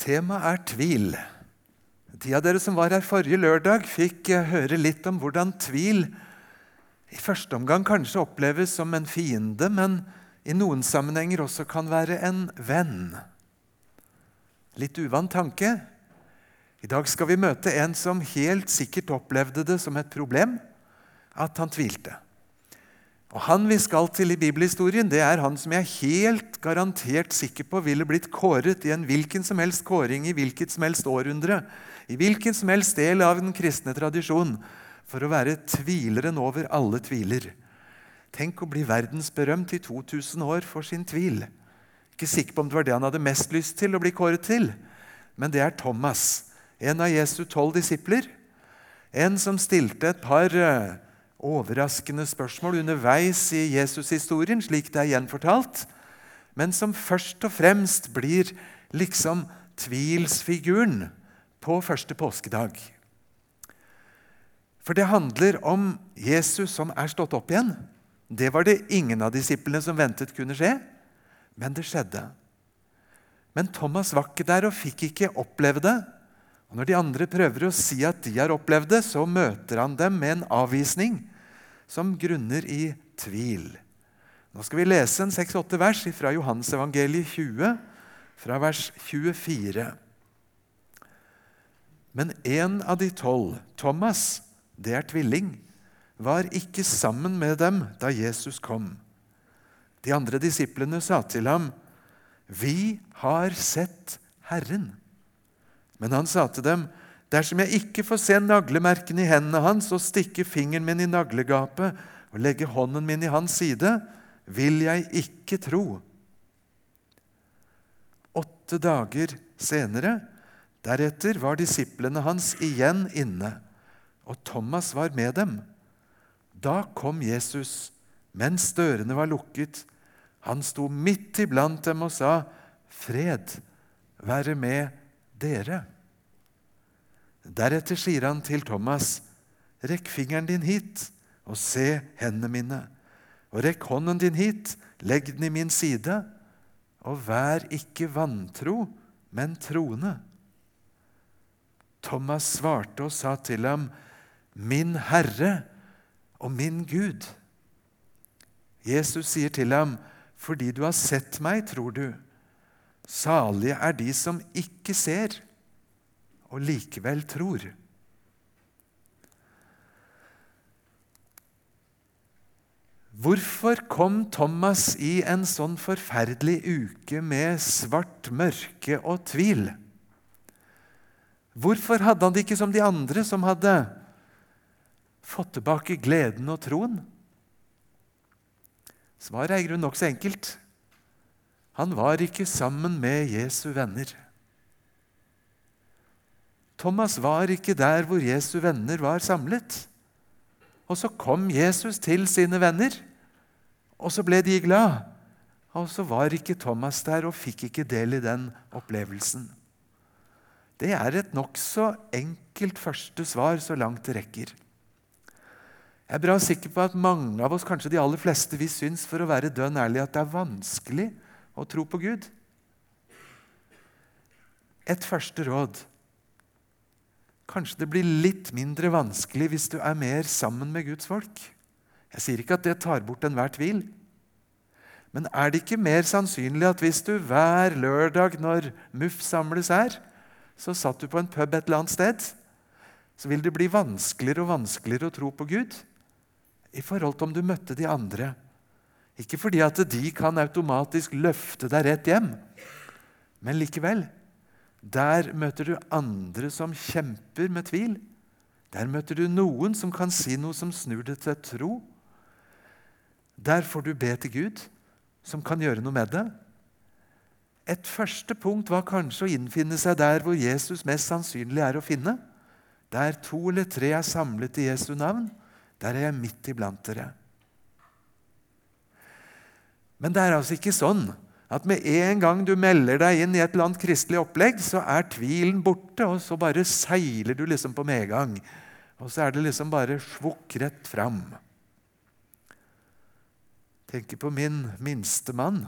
Temaet er tvil. De av dere som var her forrige lørdag, fikk eh, høre litt om hvordan tvil i første omgang kanskje oppleves som en fiende, men i noen sammenhenger også kan være en venn. Litt uvant tanke. I dag skal vi møte en som helt sikkert opplevde det som et problem at han tvilte. Og Han vi skal til i bibelhistorien, det er han som jeg er helt garantert sikker på ville blitt kåret i en hvilken som helst kåring i hvilket som helst århundre, i hvilken som helst del av den kristne tradisjon, for å være tvileren over alle tviler. Tenk å bli verdensberømt i 2000 år for sin tvil. Ikke sikker på om det var det han hadde mest lyst til å bli kåret til, men det er Thomas, en av Jesu tolv disipler. En som stilte et par eh, overraskende spørsmål underveis i Jesus-historien, slik det er gjenfortalt, men som først og fremst blir liksom tvilsfiguren på første påskedag. For det handler om Jesus som er stått opp igjen. Det var det ingen av disiplene som ventet kunne skje, men det skjedde. Men Thomas var ikke der og fikk ikke oppleve det. Og Når de andre prøver å si at de har opplevd det, så møter han dem med en avvisning som grunner i tvil. Nå skal vi lese en 6-8 vers fra Johansevangeliet 20, fra vers 24. Men en av de tolv, Thomas, det er tvilling, var ikke sammen med dem da Jesus kom. De andre disiplene sa til ham, 'Vi har sett Herren.' Men han sa til dem, Dersom jeg ikke får se naglemerkene i hendene hans og stikke fingeren min i naglegapet og legge hånden min i hans side, vil jeg ikke tro. Åtte dager senere, deretter, var disiplene hans igjen inne, og Thomas var med dem. Da kom Jesus mens dørene var lukket. Han sto midt iblant dem og sa, 'Fred være med dere'. Deretter sier han til Thomas, 'Rekk fingeren din hit og se hendene mine.' 'Og rekk hånden din hit, legg den i min side.' 'Og vær ikke vantro, men troende.' Thomas svarte og sa til ham, 'Min Herre og min Gud.' Jesus sier til ham, 'Fordi du har sett meg, tror du.' Salige er de som ikke ser og likevel tror. Hvorfor kom Thomas i en sånn forferdelig uke med svart mørke og tvil? Hvorfor hadde han det ikke som de andre, som hadde fått tilbake gleden og troen? Svaret er i grunnen nokså enkelt. Han var ikke sammen med Jesu venner. Thomas var ikke der hvor Jesu venner var samlet. Og så kom Jesus til sine venner, og så ble de glad. Og så var ikke Thomas der og fikk ikke del i den opplevelsen. Det er et nokså enkelt første svar så langt det rekker. Jeg er bra sikker på at mange av oss, kanskje de aller fleste, vi syns for å være dønn ærlig at det er vanskelig å tro på Gud. Et første råd Kanskje det blir litt mindre vanskelig hvis du er mer sammen med Guds folk. Jeg sier ikke at det tar bort enhver tvil. Men er det ikke mer sannsynlig at hvis du hver lørdag når MUF samles her, så satt du på en pub et eller annet sted, så vil det bli vanskeligere og vanskeligere å tro på Gud i forhold til om du møtte de andre. Ikke fordi at de kan automatisk løfte deg rett hjem, men likevel. Der møter du andre som kjemper med tvil. Der møter du noen som kan si noe som snur det til tro. Der får du be til Gud, som kan gjøre noe med det. Et første punkt var kanskje å innfinne seg der hvor Jesus mest sannsynlig er å finne. Der to eller tre er samlet i Jesu navn, der er jeg midt iblant dere. Men det er altså ikke sånn at med en gang du melder deg inn i et eller annet kristelig opplegg, så er tvilen borte, og så bare seiler du liksom på medgang. Og så er det liksom bare svukk rett fram. Tenker på min minstemann,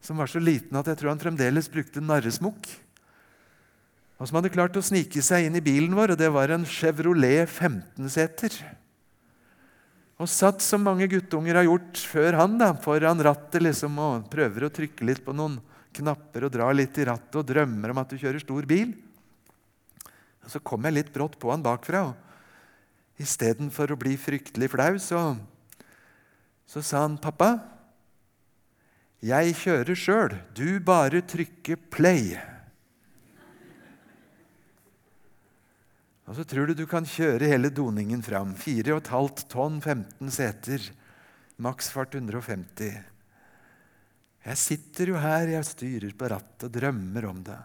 som var så liten at jeg tror han fremdeles brukte narresmokk. og som hadde klart å snike seg inn i bilen vår, og det var en Chevrolet 15-seter. Og satt som mange guttunger har gjort før han, da, foran rattet liksom, og prøver å trykke litt på noen knapper og dra litt i rattet og drømmer om at du kjører stor bil. Og Så kom jeg litt brått på han bakfra, og istedenfor å bli fryktelig flau, så, så sa han, 'Pappa, jeg kjører sjøl. Du bare trykker play.' Og så tror du du kan kjøre hele doningen fram. 4,5 tonn, 15 seter. Maksfart 150. Jeg sitter jo her, jeg styrer på rattet og drømmer om det.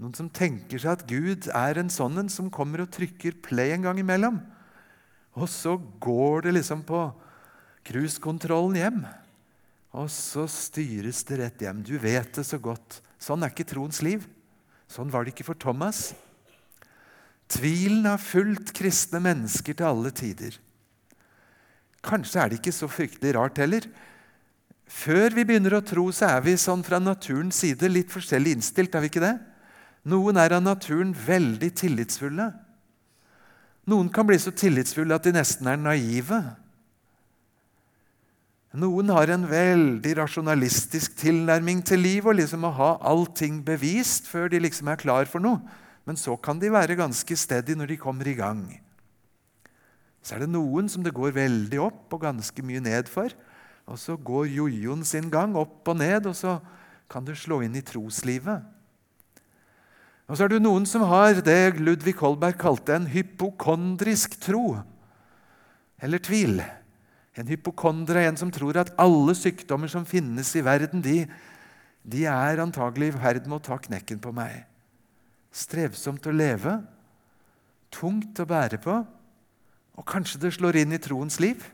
Noen som tenker seg at Gud er en sånn en som kommer og trykker play en gang imellom. Og så går det liksom på cruisekontrollen hjem. Og så styres det rett hjem. Du vet det så godt. Sånn er ikke troens liv. Sånn var det ikke for Thomas. Tvilen har fulgt kristne mennesker til alle tider. Kanskje er det ikke så fryktelig rart heller. Før vi begynner å tro, så er vi sånn fra naturens side litt forskjellig innstilt. er vi ikke det? Noen er av naturen veldig tillitsfulle. Noen kan bli så tillitsfulle at de nesten er naive. Noen har en veldig rasjonalistisk tilnærming til livet og liksom å ha allting bevist før de liksom er klar for noe. Men så kan de være ganske steady når de kommer i gang. Så er det noen som det går veldig opp og ganske mye ned for. Og så går jojoen sin gang opp og ned, og så kan det slå inn i troslivet. Og så er det noen som har det Ludvig Holberg kalte en hypokondrisk tro. Eller tvil. En hypokondre er en som tror at alle sykdommer som finnes i verden, de, de er antagelig i ferd med å ta knekken på meg strevsomt å leve, tungt å bære på, og kanskje det slår inn i troens liv.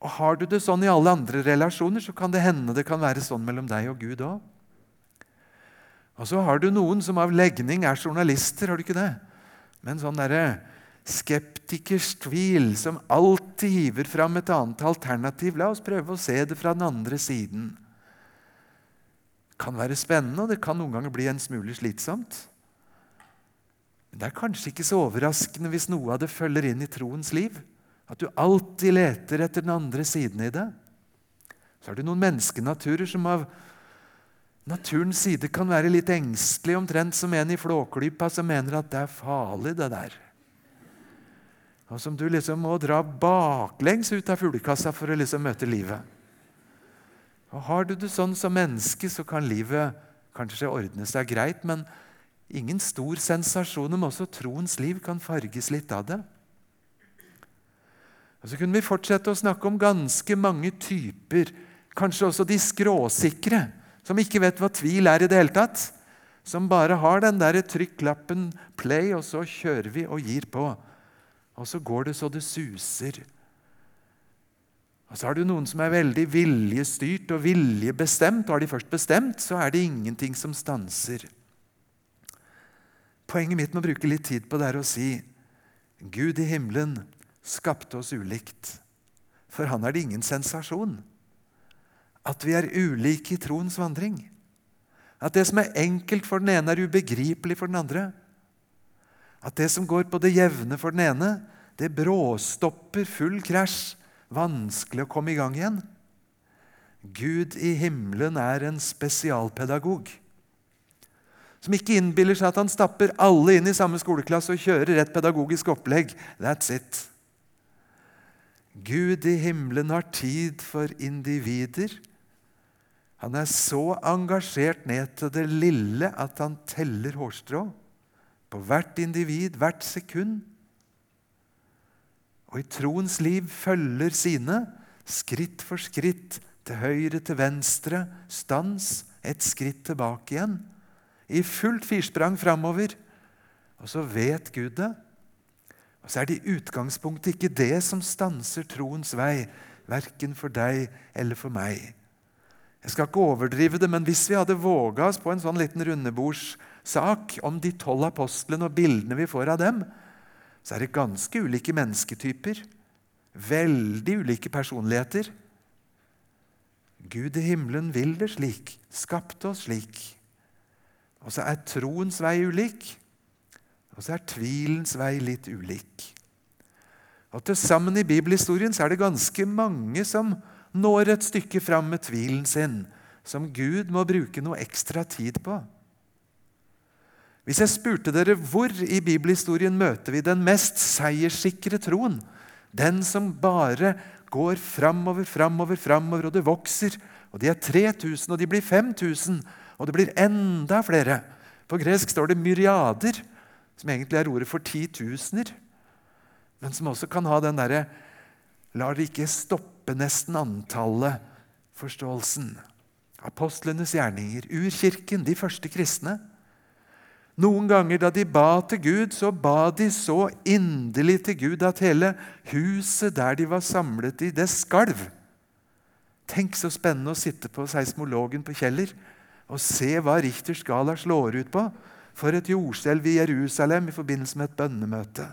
Og Har du det sånn i alle andre relasjoner, så kan det hende det kan være sånn mellom deg og Gud òg. Og så har du noen som av legning er journalister, har du ikke det? Med en sånn derre skeptikers tvil som alltid hiver fram et annet alternativ. La oss prøve å se det fra den andre siden. Det kan være spennende, og det kan noen ganger bli en smule slitsomt. Men det er kanskje ikke så overraskende hvis noe av det følger inn i troens liv. At du alltid leter etter den andre siden i det. Så er det noen menneskenaturer som av naturens side kan være litt engstelig, omtrent som en i Flåklypa som mener at det er farlig, det der. Og som du liksom må dra baklengs ut av fuglekassa for å liksom møte livet. Og Har du det sånn som menneske, så kan livet kanskje ordne seg greit, men Ingen stor sensasjon, om også troens liv kan farges litt av det. Og Så kunne vi fortsette å snakke om ganske mange typer, kanskje også de skråsikre, som ikke vet hva tvil er i det hele tatt. Som bare har den der trykklappen 'play', og så kjører vi og gir på. Og så går det så det suser. Og så har du noen som er veldig viljestyrt og viljebestemt. Og har de først bestemt, så er det ingenting som stanser. Poenget mitt med å bruke litt tid på det er å si Gud i himmelen skapte oss ulikt. For han er det ingen sensasjon. At vi er ulike i troens vandring. At det som er enkelt for den ene, er ubegripelig for den andre. At det som går på det jevne for den ene, det bråstopper full krasj. Vanskelig å komme i gang igjen. Gud i himmelen er en spesialpedagog som ikke innbiller seg at han stapper alle inn i samme skoleklasse og kjører et pedagogisk opplegg. That's it. Gud i himmelen har tid for individer. Han er så engasjert ned til det lille at han teller hårstrå på hvert individ, hvert sekund. Og i troens liv følger sine, skritt for skritt, til høyre, til venstre, stans, et skritt tilbake igjen i fullt firsprang framover. Og så vet Gud det. Og så er det i utgangspunktet ikke det som stanser troens vei, verken for deg eller for meg. Jeg skal ikke overdrive det, men hvis vi hadde våga oss på en sånn liten rundebordssak om de tolv apostlene og bildene vi får av dem, så er det ganske ulike mennesketyper. Veldig ulike personligheter. Gud i himmelen vil det slik, skapte oss slik. Og så er troens vei ulik. Og så er tvilens vei litt ulik. Og Til sammen i bibelhistorien så er det ganske mange som når et stykke fram med tvilen sin, som Gud må bruke noe ekstra tid på. Hvis jeg spurte dere hvor i bibelhistorien møter vi den mest seierssikre troen, den som bare går framover, framover, framover, og det vokser, og de er 3000, og de blir 5000, og det blir enda flere. På gresk står det myriader, som egentlig er ordet for titusener men som også kan ha den derre Lar det ikke stoppe nesten antallet-forståelsen. Apostlenes gjerninger, urkirken, de første kristne. Noen ganger da de ba til Gud, så ba de så inderlig til Gud at hele huset der de var samlet i, det skalv. Tenk så spennende å sitte på seismologen på Kjeller og se hva Richters skala slår ut på for et jordskjelv i Jerusalem i forbindelse med et bønnemøte.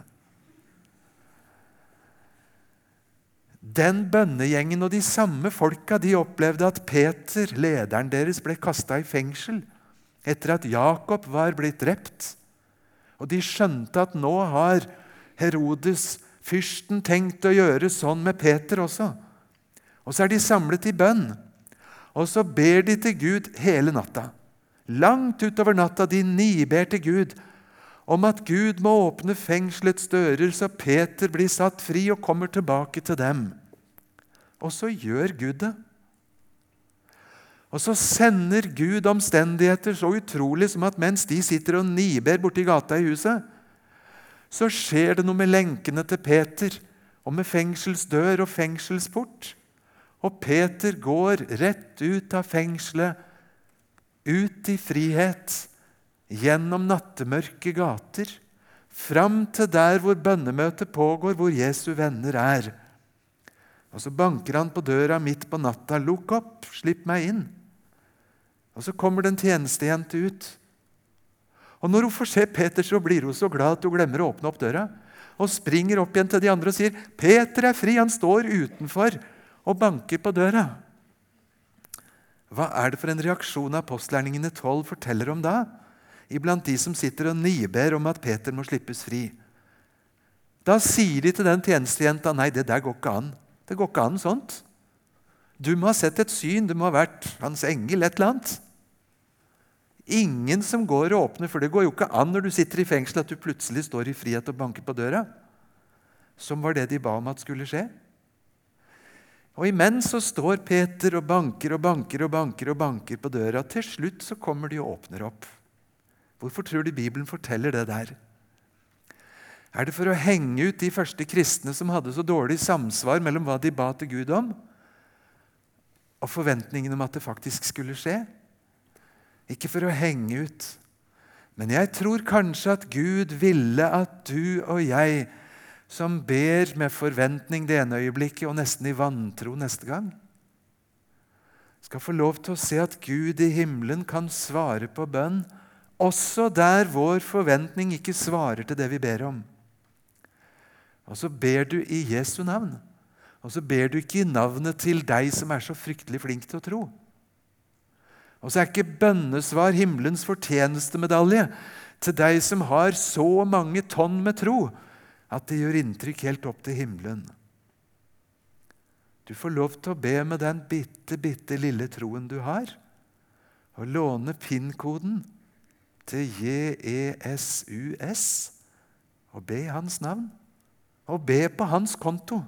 Den bønnegjengen og de samme folka de opplevde at Peter, lederen deres, ble kasta i fengsel etter at Jakob var blitt drept. Og de skjønte at nå har Herodes, fyrsten, tenkt å gjøre sånn med Peter også. Og så er de samlet i bønn, og så ber de til Gud hele natta. Langt utover natta de niber til Gud om at Gud må åpne fengselets dører så Peter blir satt fri og kommer tilbake til dem. Og så gjør Gud det. Og så sender Gud omstendigheter så utrolig som at mens de sitter og niber borti gata i huset, så skjer det noe med lenkene til Peter og med fengselsdør og fengselsport. Og Peter går rett ut av fengselet, ut i frihet gjennom nattemørke gater, fram til der hvor bønnemøtet pågår, hvor Jesu venner er. Og Så banker han på døra midt på natta. 'Lukk opp! Slipp meg inn!' Og Så kommer det en tjenestejente ut. Og Når hun får se Peter, så blir hun så glad at hun glemmer å åpne opp døra. Og springer opp igjen til de andre og sier, 'Peter er fri! Han står utenfor og banker på døra.' Hva er det for en reaksjon apostlærningene 12 forteller om da? iblant de som sitter og niber om at Peter må slippes fri. Da sier de til den tjenestejenta nei, det der går ikke an. Det går ikke an sånt. Du må ha sett et syn, du må ha vært hans engel, et eller annet. Ingen som går og åpner, for det går jo ikke an når du sitter i fengsel at du plutselig står i frihet og banker på døra. Som var det de ba om at skulle skje. Og Imens så står Peter og banker og banker og banker og banker på døra. Til slutt så kommer de og åpner opp. Hvorfor tror du Bibelen forteller det der? Er det for å henge ut de første kristne som hadde så dårlig samsvar mellom hva de ba til Gud om, og forventningen om at det faktisk skulle skje? Ikke for å henge ut. Men jeg tror kanskje at Gud ville at du og jeg, som ber med forventning det ene øyeblikket og nesten i vantro neste gang, skal få lov til å se at Gud i himmelen kan svare på bønn også der vår forventning ikke svarer til det vi ber om. Og så ber du i Jesu navn. Og så ber du ikke i navnet til deg som er så fryktelig flink til å tro. Og så er ikke bønnesvar himmelens fortjenestemedalje til deg som har så mange tonn med tro at det gjør inntrykk helt opp til himmelen. Du får lov til å be med den bitte, bitte lille troen du har, og låne PIN-koden til JESUS og be i hans navn. Og be på hans konto.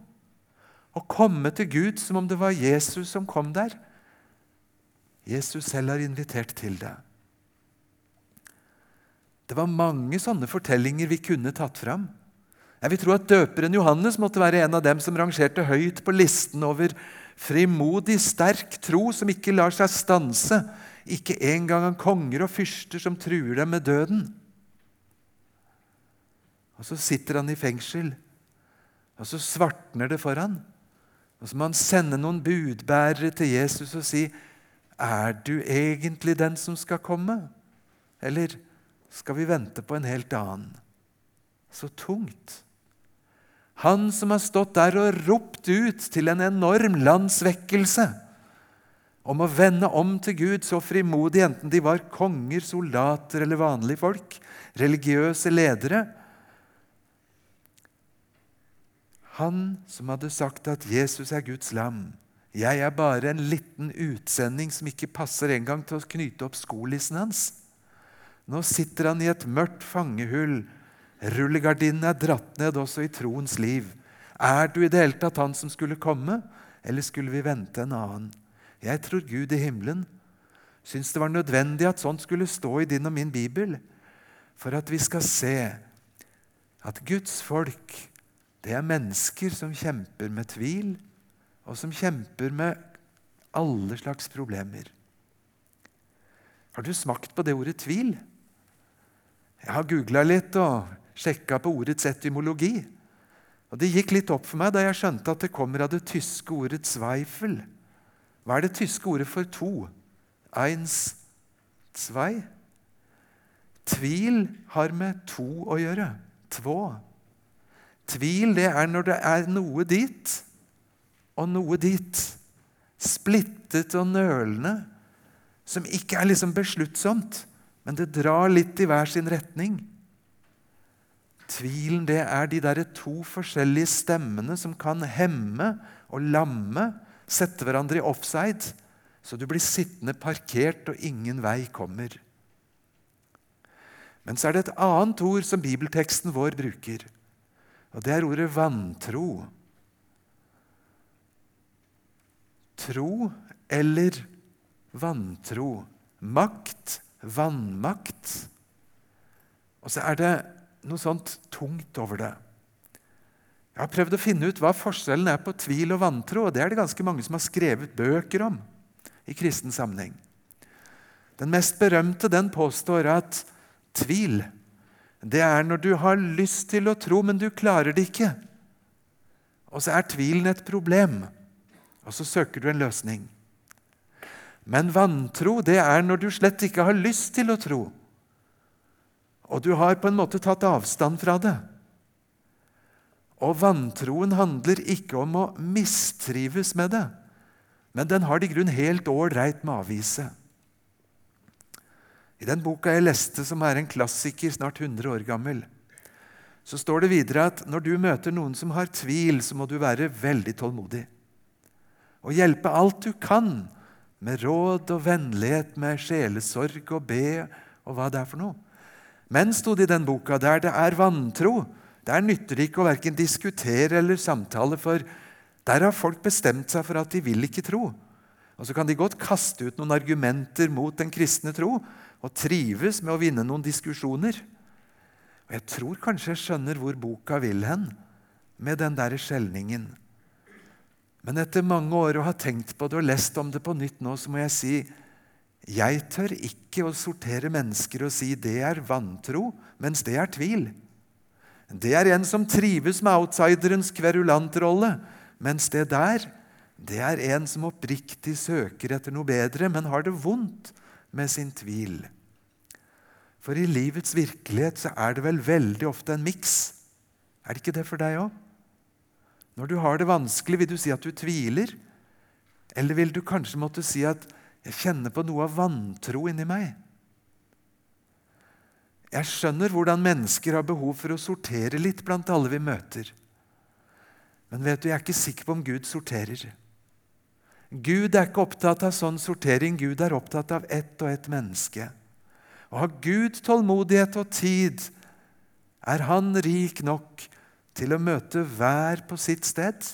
Og komme til Gud som om det var Jesus som kom der. Jesus selv har invitert til det. Det var mange sånne fortellinger vi kunne tatt fram. Jeg vil tro at Døperen Johannes måtte være en av dem som rangerte høyt på listen over frimodig, sterk tro som ikke lar seg stanse ikke engang av konger og fyrster som truer dem med døden. Og så sitter han i fengsel, og så svartner det for han. Og så må han sende noen budbærere til Jesus og si, 'Er du egentlig den som skal komme?' Eller skal vi vente på en helt annen? Så tungt. Han som har stått der og ropt ut til en enorm landsvekkelse om å vende om til Gud så frimodig, enten de var konger, soldater eller vanlige folk, religiøse ledere. Han som hadde sagt at Jesus er Guds lam. Jeg er bare en liten utsending som ikke passer engang til å knyte opp skolissen hans. Nå sitter han i et mørkt fangehull. Rullegardinen er dratt ned også i troens liv. Er du i det hele tatt han som skulle komme, eller skulle vi vente en annen? Jeg tror Gud i himmelen syns det var nødvendig at sånt skulle stå i din og min bibel, for at vi skal se at Guds folk, det er mennesker som kjemper med tvil, og som kjemper med alle slags problemer. Har du smakt på det ordet tvil? Jeg har googla litt og sjekka på ordets etymologi. Og Det gikk litt opp for meg da jeg skjønte at det kommer av det tyske ordet 'zweifel'. Hva er det tyske ordet for to? Eins, zwei? Tvil har med to å gjøre. Två. Tvil det er når det er noe dit og noe dit. Splittet og nølende. Som ikke er liksom besluttsomt, men det drar litt i hver sin retning. Tvilen det er de der to forskjellige stemmene som kan hemme og lamme, sette hverandre i offside, så du blir sittende parkert og ingen vei kommer. Men så er det et annet ord som bibelteksten vår bruker, og det er ordet vantro. Tro eller vantro. Makt, vannmakt. Og så er det noe sånt tungt over det. Jeg har prøvd å finne ut hva forskjellen er på tvil og vantro. og Det er det ganske mange som har skrevet bøker om i kristen sammenheng. Den mest berømte den påstår at tvil det er når du har lyst til å tro, men du klarer det ikke. Og så er tvilen et problem, og så søker du en løsning. Men vantro det er når du slett ikke har lyst til å tro, og du har på en måte tatt avstand fra det. Og vantroen handler ikke om å mistrives med det, men den har det i grunn helt ålreit med å avvise. I den boka jeg leste, som er en klassiker, snart 100 år gammel, så står det videre at når du møter noen som har tvil, så må du være veldig tålmodig. Og hjelpe alt du kan, med råd og vennlighet, med sjelesorg og be og hva det er for noe. Men, sto det i den boka, der det er vantro, der nytter det ikke å verken diskutere eller samtale, for der har folk bestemt seg for at de vil ikke tro. Og Så kan de godt kaste ut noen argumenter mot den kristne tro og trives med å vinne noen diskusjoner. Og Jeg tror kanskje jeg skjønner hvor boka vil hen med den der skjelningen. Men etter mange år å ha tenkt på det og lest om det på nytt nå, så må jeg si jeg tør ikke å sortere mennesker og si det er vantro, mens det er tvil. Det er en som trives med outsiderens kverulantrolle, mens det der, det er en som oppriktig søker etter noe bedre, men har det vondt med sin tvil. For i livets virkelighet så er det vel veldig ofte en miks. Er det ikke det for deg òg? Når du har det vanskelig, vil du si at du tviler? Eller vil du kanskje måtte si at 'jeg kjenner på noe av vantro inni meg'? Jeg skjønner hvordan mennesker har behov for å sortere litt blant alle vi møter. Men vet du, jeg er ikke sikker på om Gud sorterer. Gud er ikke opptatt av sånn sortering. Gud er opptatt av ett og ett menneske. Og har Gud tålmodighet og tid, er Han rik nok til å møte hver på sitt sted.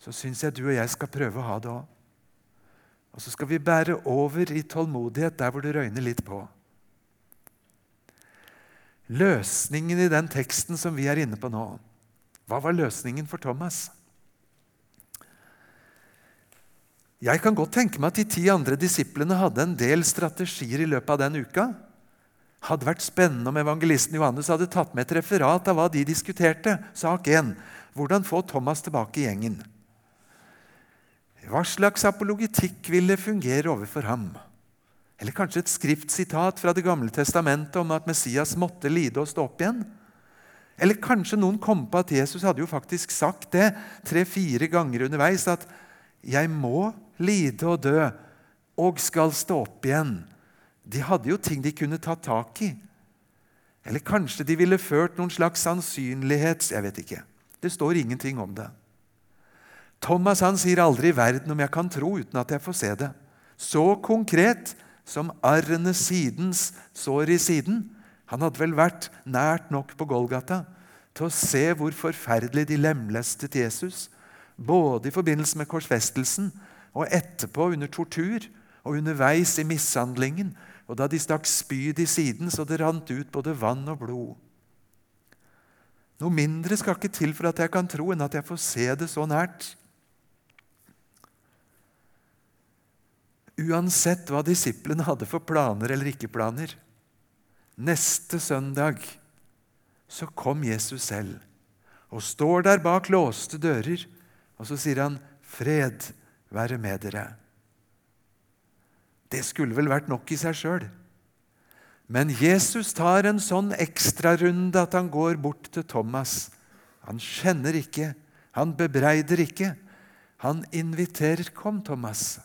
Så syns jeg du og jeg skal prøve å ha det òg. Og så skal vi bære over i tålmodighet der hvor det røyner litt på. Løsningen i den teksten som vi er inne på nå, hva var løsningen for Thomas? Jeg kan godt tenke meg at de ti andre disiplene hadde en del strategier i løpet av den uka. Hadde vært spennende om evangelisten Johannes hadde tatt med et referat av hva de diskuterte. Sak 1. Hvordan få Thomas tilbake i gjengen. Hva slags apologitikk ville fungere overfor ham? Eller kanskje et skriftsitat fra Det gamle testamentet om at Messias måtte lide og stå opp igjen? Eller kanskje noen kom på at Jesus hadde jo faktisk sagt det tre-fire ganger underveis, at 'jeg må lide og dø, og skal stå opp igjen. De hadde jo ting de kunne ta tak i. Eller kanskje de ville ført noen slags sannsynlighets... Jeg vet ikke. Det står ingenting om det. Thomas han sier aldri i verden om jeg kan tro uten at jeg får se det. Så konkret som arrene sidens sår i siden. Han hadde vel vært nært nok på Golgata til å se hvor forferdelig de lemlestet Jesus, både i forbindelse med korsfestelsen og etterpå under tortur og underveis i mishandlingen, og da de stakk spyd i siden så det rant ut både vann og blod. Noe mindre skal ikke til for at jeg kan tro, enn at jeg får se det så nært. Uansett hva disiplene hadde for planer eller ikke planer. Neste søndag så kom Jesus selv og står der bak låste dører, og så sier han, 'Fred være med dere'. Det skulle vel vært nok i seg sjøl. Men Jesus tar en sånn ekstrarunde at han går bort til Thomas. Han kjenner ikke, han bebreider ikke. Han inviterer. 'Kom, Thomas.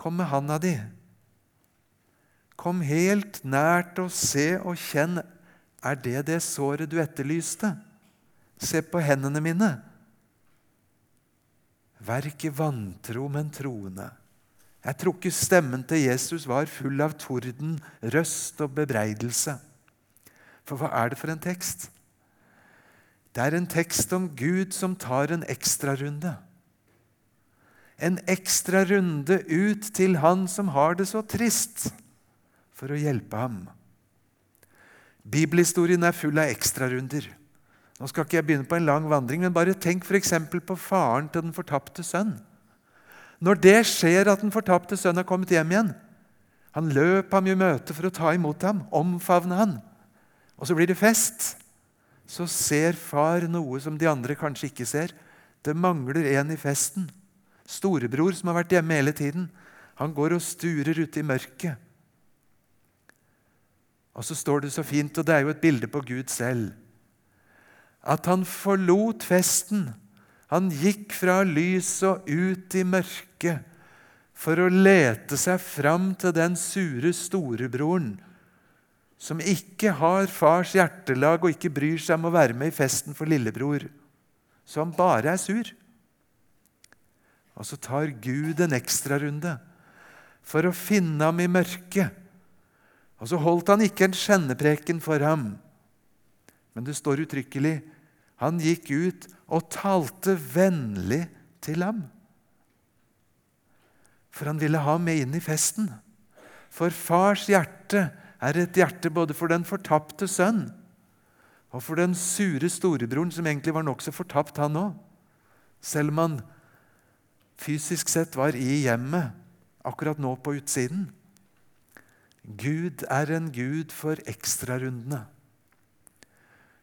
Kom med handa di. Kom helt nært og se og kjenn. Er det det såret du etterlyste? Se på hendene mine. Vær ikke vantro, men troende. Jeg tror ikke stemmen til Jesus var full av torden, røst og bebreidelse. For hva er det for en tekst? Det er en tekst om Gud som tar en ekstrarunde en ekstra runde ut til han som har det så trist, for å hjelpe ham. Bibelhistorien er full av ekstrarunder. Nå skal ikke jeg begynne på en lang vandring, men bare tenk f.eks. på faren til den fortapte sønn. Når det skjer at den fortapte sønn har kommet hjem igjen Han løp ham i møte for å ta imot ham, omfavne han. Og så blir det fest. Så ser far noe som de andre kanskje ikke ser. Det mangler en i festen. Storebror, som har vært hjemme hele tiden, han går og sturer ute i mørket. Og så står det så fint, og det er jo et bilde på Gud selv, at han forlot festen. Han gikk fra lyset og ut i mørket for å lete seg fram til den sure storebroren som ikke har fars hjertelag og ikke bryr seg om å være med i festen for lillebror, som bare er sur. Og så tar Gud en ekstrarunde for å finne ham i mørket. Og så holdt han ikke en skjennepreken for ham, men det står uttrykkelig han gikk ut og talte vennlig til ham. For han ville ha med inn i festen. For fars hjerte er et hjerte både for den fortapte sønn og for den sure storebroren, som egentlig var nokså fortapt, han òg. Selv om han fysisk sett var i hjemmet, akkurat nå på utsiden. Gud er en gud for ekstrarundene.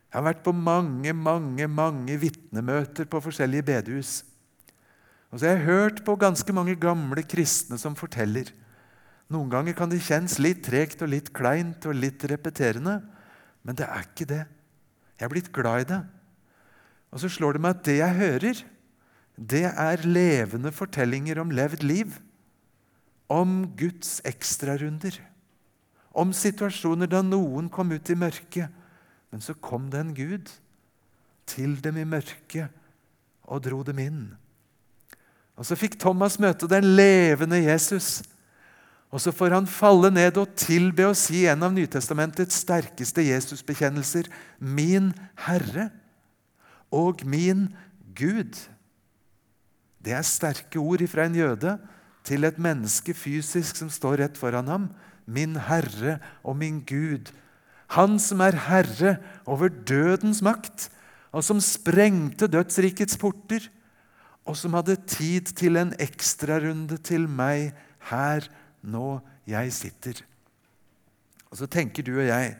Jeg har vært på mange mange, mange vitnemøter på forskjellige bedehus. Og så har jeg hørt på ganske mange gamle kristne som forteller. Noen ganger kan det kjennes litt tregt og litt kleint og litt repeterende, men det er ikke det. Jeg er blitt glad i det. Og så slår det meg at det jeg hører, det er levende fortellinger om levd liv. Om Guds ekstrarunder. Om situasjoner da noen kom ut i mørket, men så kom det en Gud til dem i mørket og dro dem inn. Og Så fikk Thomas møte den levende Jesus. Og så får han falle ned og tilbe og si en av Nytestamentets sterkeste Jesusbekjennelser. Min Herre og min Gud. Det er sterke ord fra en jøde til et menneske fysisk som står rett foran ham. Min Herre og min Gud. Han som er herre over dødens makt, og som sprengte dødsrikets porter, og som hadde tid til en ekstrarunde til meg her nå jeg sitter. Og Så tenker du og jeg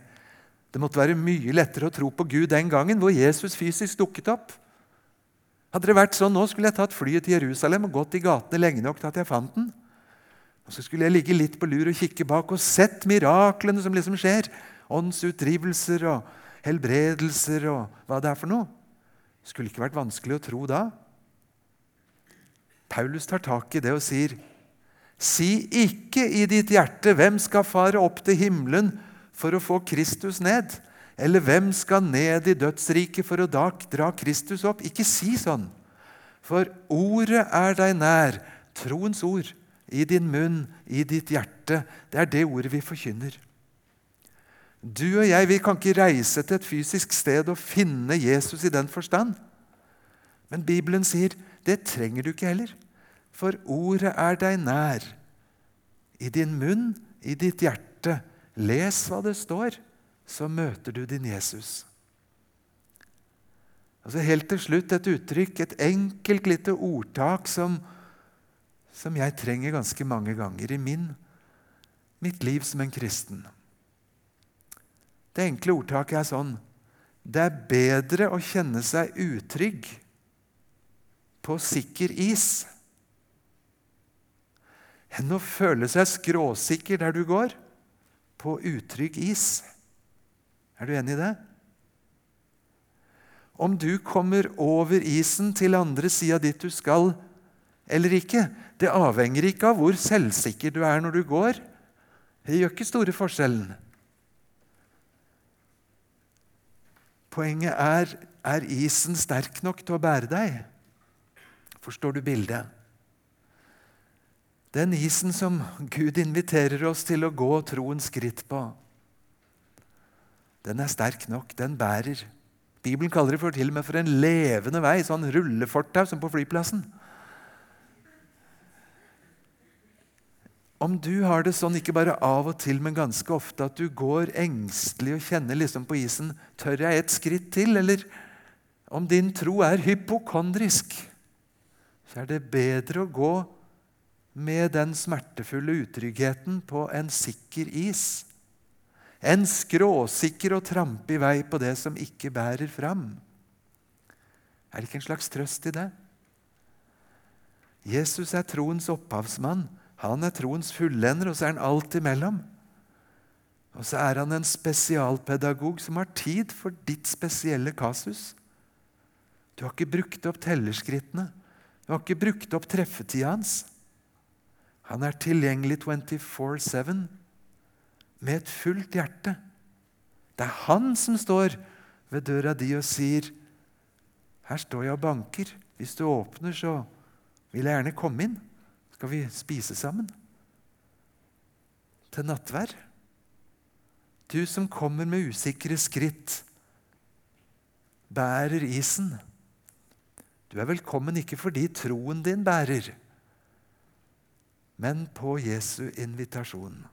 det måtte være mye lettere å tro på Gud den gangen hvor Jesus fysisk dukket opp. Hadde det vært sånn nå, skulle jeg tatt flyet til Jerusalem og gått i gatene lenge nok til at jeg fant den. Og Så skulle jeg ligge litt på lur og kikke bak og sett miraklene som liksom skjer. Åndsutdrivelser og helbredelser og hva det er for noe. Skulle ikke vært vanskelig å tro da. Paulus tar tak i det og sier Si ikke i ditt hjerte hvem skal fare opp til himmelen for å få Kristus ned, eller hvem skal ned i dødsriket for å dra Kristus opp? Ikke si sånn. For ordet er deg nær, troens ord, i din munn, i ditt hjerte. Det er det ordet vi forkynner. Du og jeg vi kan ikke reise til et fysisk sted og finne Jesus i den forstand. Men Bibelen sier det trenger du ikke heller. For ordet er deg nær. I din munn, i ditt hjerte. Les hva det står, så møter du din Jesus. Altså Helt til slutt et uttrykk, et enkelt lite ordtak som, som jeg trenger ganske mange ganger i min, mitt liv som en kristen. Det enkle ordtaket er sånn Det er bedre å kjenne seg utrygg på sikker is enn å føle seg skråsikker der du går, på utrygg is. Er du enig i det? Om du kommer over isen til andre sida dit du skal eller ikke, det avhenger ikke av hvor selvsikker du er når du går. Det gjør ikke store forskjellen. Poenget er er isen sterk nok til å bære deg. Forstår du bildet? Den isen som Gud inviterer oss til å gå troens skritt på, den er sterk nok. Den bærer. Bibelen kaller det for til og med for en levende vei, sånn rullefortau som på flyplassen. Om du har det sånn ikke bare av og til, men ganske ofte, at du går engstelig og kjenner liksom på isen Tør jeg et skritt til? Eller om din tro er hypokondrisk, så er det bedre å gå med den smertefulle utryggheten på en sikker is. En skråsikker og i vei på det som ikke bærer fram. Er det ikke en slags trøst i det? Jesus er troens opphavsmann. Han er troens fullender, og så er han alt imellom. Og så er han en spesialpedagog som har tid for ditt spesielle kasus. Du har ikke brukt opp tellerskrittene. Du har ikke brukt opp treffetida hans. Han er tilgjengelig 24-7 med et fullt hjerte. Det er han som står ved døra di og sier, 'Her står jeg og banker. Hvis du åpner, så vil jeg gjerne komme inn. Skal vi spise sammen?' Til nattvær. Du som kommer med usikre skritt, bærer isen. Du er velkommen ikke fordi troen din bærer men på Jesu invitasjon.